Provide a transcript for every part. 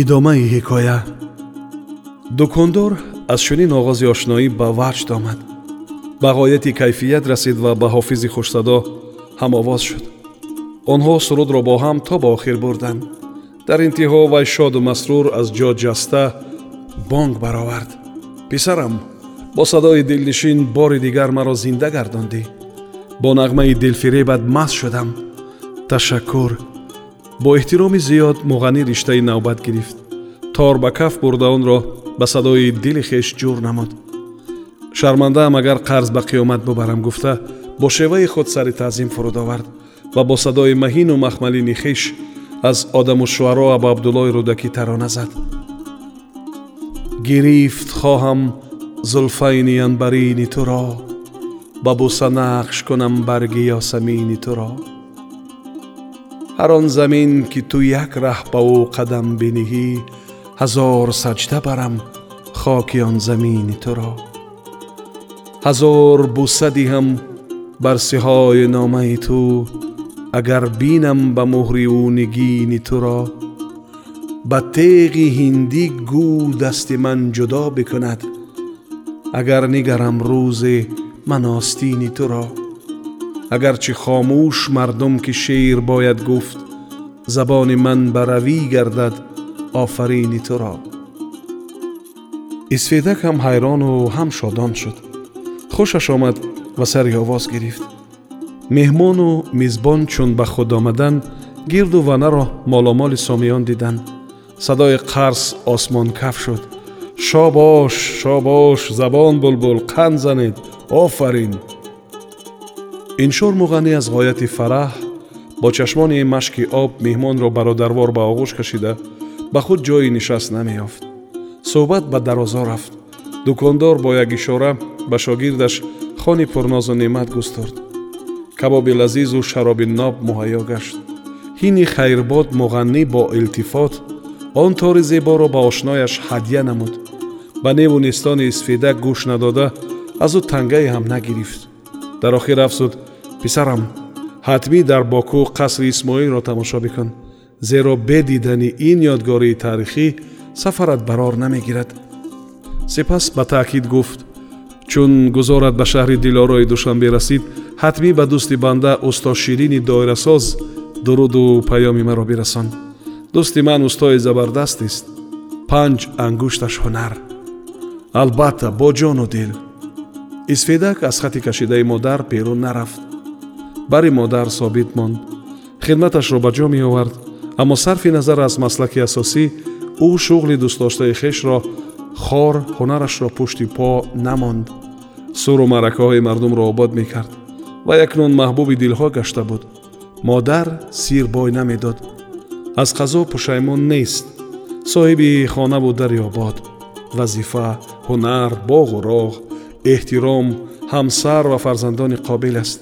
идомаи ҳикоя дукондор аз чунин оғози ошноӣ ба ваҷд омад ба ғояти кайфият расид ва ба ҳофизи хушсадо ҳамовоз шуд онҳо сурудро бо ҳам то ба охир бурданд дар интиҳо вай шоду масрур аз ҷо ҷаста бонг баровард писарам бо садои дилнишин бори дигар маро зинда гардондӣ бо нағмаи дилфиребат маст шудам ташаккур бо эҳтироми зиёд муғанӣ риштаи навбат гирифт. Тор ба каф бурда онро ба садои дили хеш ҷур намуд. Шармандаам агар қарз ба қиёмат бубарам гуфта бо шеваи худ сари таъзим фуруд овард ва бо садои маҳину махмалини хиш аз одаму шуаро абу абдуллои рӯдакӣ тарона зад. Гирифт хоҳам зулфайни анбарини туро ба буса нақш кунам барги ёсамини туро ҳар он замин ки ту як раҳ ба ӯ қадам биниҳӣ ҳазор саҷда барам хоки он замини туро. ҳазор буса диҳам бар сиҳои номаи ту агар бинам ба муҳри ӯ нигини туро. Ба теғи ҳиндӣ гӯ дасти ман ҷудо бикунад агар нигарам рӯзе ман остини туро اگرچه خاموش مردم که شعر باید گفت زبان من بروی گردد آفرین تو را. اسفیدک هم حیران و هم شادان شد. خوشش آمد و سری آواز گرفت. مهمان و میزبان چون به خود آمدن گرد و ونه را مالامال سامیان دیدند صدای قرص آسمان کف شد. شاباش شاباش زبان بلبل قند زنید. آفرین. Иншор муғанӣ аз ғояти фараҳ бо чашмони машки об меҳмонро бародарвор ба оғӯш кашида ба худ ҷойи нишаст намеёфт. Суҳбат ба дарозо рафт. Дукондор бо як ишора ба шогирдаш хони пурнозу неъмат густурд. Кабоби лазизу шароби ноб муҳайё гашт. Ҳини хайрбод муғаннӣ бо илтифот он тори зеборо ба ошнояш ҳадя намуд. Ба неву нестони исфедак гӯш надода аз ӯ тангае ҳам нагирифт дар охир афзуд писарам ҳатмӣ дар боку қасри исмоилро тамошо бикун зеро бе дидани ин ёдгории таърихӣ сафарат барор намегирад. Сипас ба таъкид гуфт чун гузорат ба шаҳри дилорои душанбе расид ҳатмӣ ба дӯсти банда устод ширини доирасоз дуруду паёми маро бирасон дӯсти ман устои забардастист панҷ ангушташ ҳунар. Албатта бо ҷону дил исфедак аз хати кашидаи модар берун нарафт. Бари модар собит монд. Хидматашро ба ҷо меовард аммо сарфи назар аз маслаки асосӣ ӯ шуғли дӯстдоштаи хешро хор ҳунарашро пушти по намонд. Суру маъракаҳои мардумро обод мекард ва якнун маҳбуби дилҳо гашта буд. Модар сир бой намедод. Аз қазо пушаймон нест. Соҳиби хонаву дари обод. Вазифа ҳунар боғу роғ эҳтиром ҳамсар ва фарзандони қобил аст.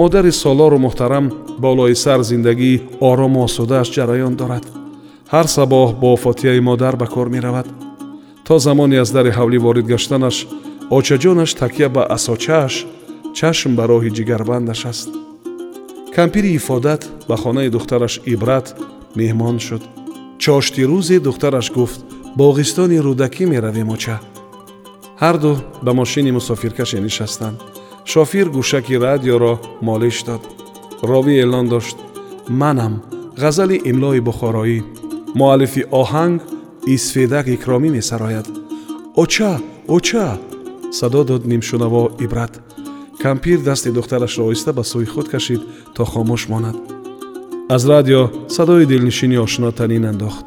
Модари солору муҳтарам болои сар зиндагии орому осудааш ҷараён дорад. Ҳар сабоҳ бо фотиҳаи модар ба кор меравад. То замоне аз дари ҳавлӣ ворид гаштанаш очаҷонаш такя ба асочааш чашм ба роҳи ҷигарбандаш аст. Кампири ифодат ба хонаи духтараш ибрат меҳмон шуд. Чошти рӯзе духтараш гуфт боғистони рӯдакӣ меравем оча هر دو به ماشین مسافرکش نشستند شافیر گوشک رادیو را مالش داد. راوی اعلان داشت منم غزل املای بخارایی معلف آهنگ ایسفیدک اکرامی می سراید اوچا اوچا! صدا داد نیم شنوا عبرت. کمپیر دست دخترش را آیسته به سوی خود کشید تا خاموش ماند. از رادیو صدای دلنشینی آشنا تنین انداخت.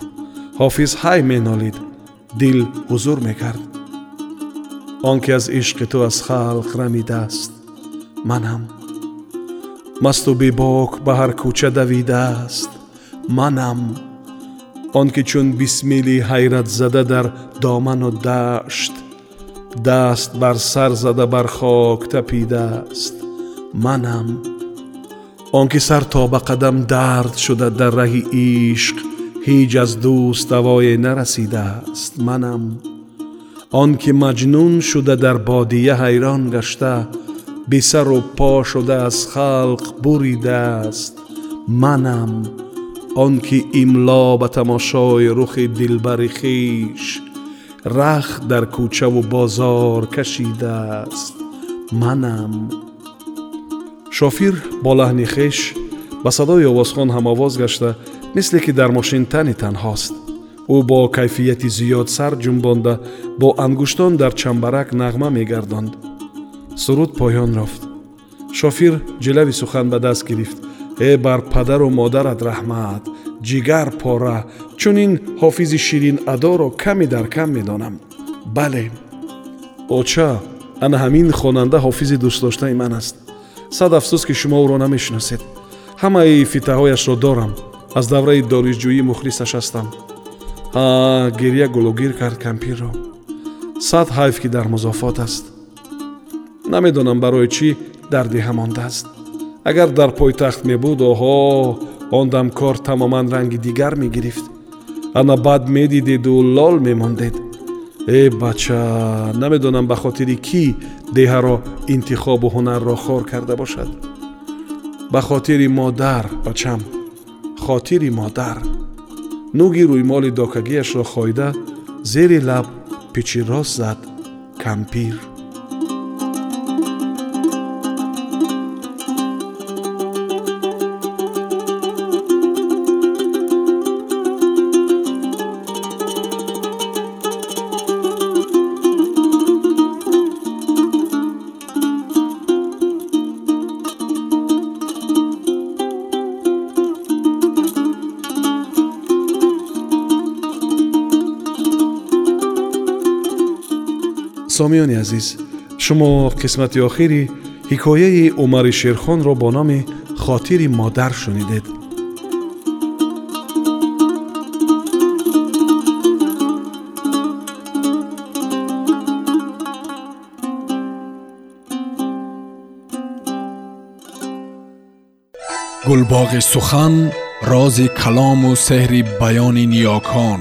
حافظ های می نالید دل حضور می‌کرد. Он ки аз ишқи ту аз халқ рамидааст. Манам масту бебок ба ҳар кӯча давидааст. Манам он ки чун бисмили ҳайратзада дар доману дашт даст бар сар зада бар хок тапидааст. Манам он ки сар то ба қадам дард шуда дар раҳи ишқ ҳеҷ аз дӯст давое нарасидааст. Манам آن که مجنون شده در بادیه حیران گشته بی سر و پا شده از خلق بریده است منم آن که املا به تماشای رخ دلبر خیش رخ در کوچه و بازار کشیده است. منم. شافیر با لحن خیش به صدای آوازخان هم آواز گشته مثل که در ماشین تنی تنهاست. Ӯ бо кайфияти зиёд сар ҷумбонда бо ангуштон дар чамбарак нағма мегардонд. Суруд поён рафт. Шофир ҷилави сухан ба даст гирифт. Э бар падару модарат раҳмат ҷигар пора чунин ҳофизи ширин адоро каме дар кам медонам бале оча ана ҳамин хонанда ҳофизи дӯстдоштаи ман аст. Сад афсӯс ки шумо ӯро намешиносед ҳамаи фитаҳояшро дорам. Аз давраи дорисҷӯӣ мухлисаш ҳастам. ҳа гирья гулугир кард кампирро сад ҳайф ки дар музофот аст намедонам барои чӣ дарди ҳамондааст агар дар пойтахт мебуд оҳо он дам кор тамоман ранги дигар мегирифт ана бад медидеду лол мемондед э бача намедонам ба хотири кӣ деҳаро интихобу ҳунарро хор карда бошад ба хотири модар бачам хотири модар Нуги рӯймоли докагиашро хоида зери лаб пичи рост зад кампир сомиёни азиз шумо қисмати охири ҳикояи умари шерхонро бо номи хотири модар шунидед гулбоғи сухан рози калому сеҳри баёни ниёкон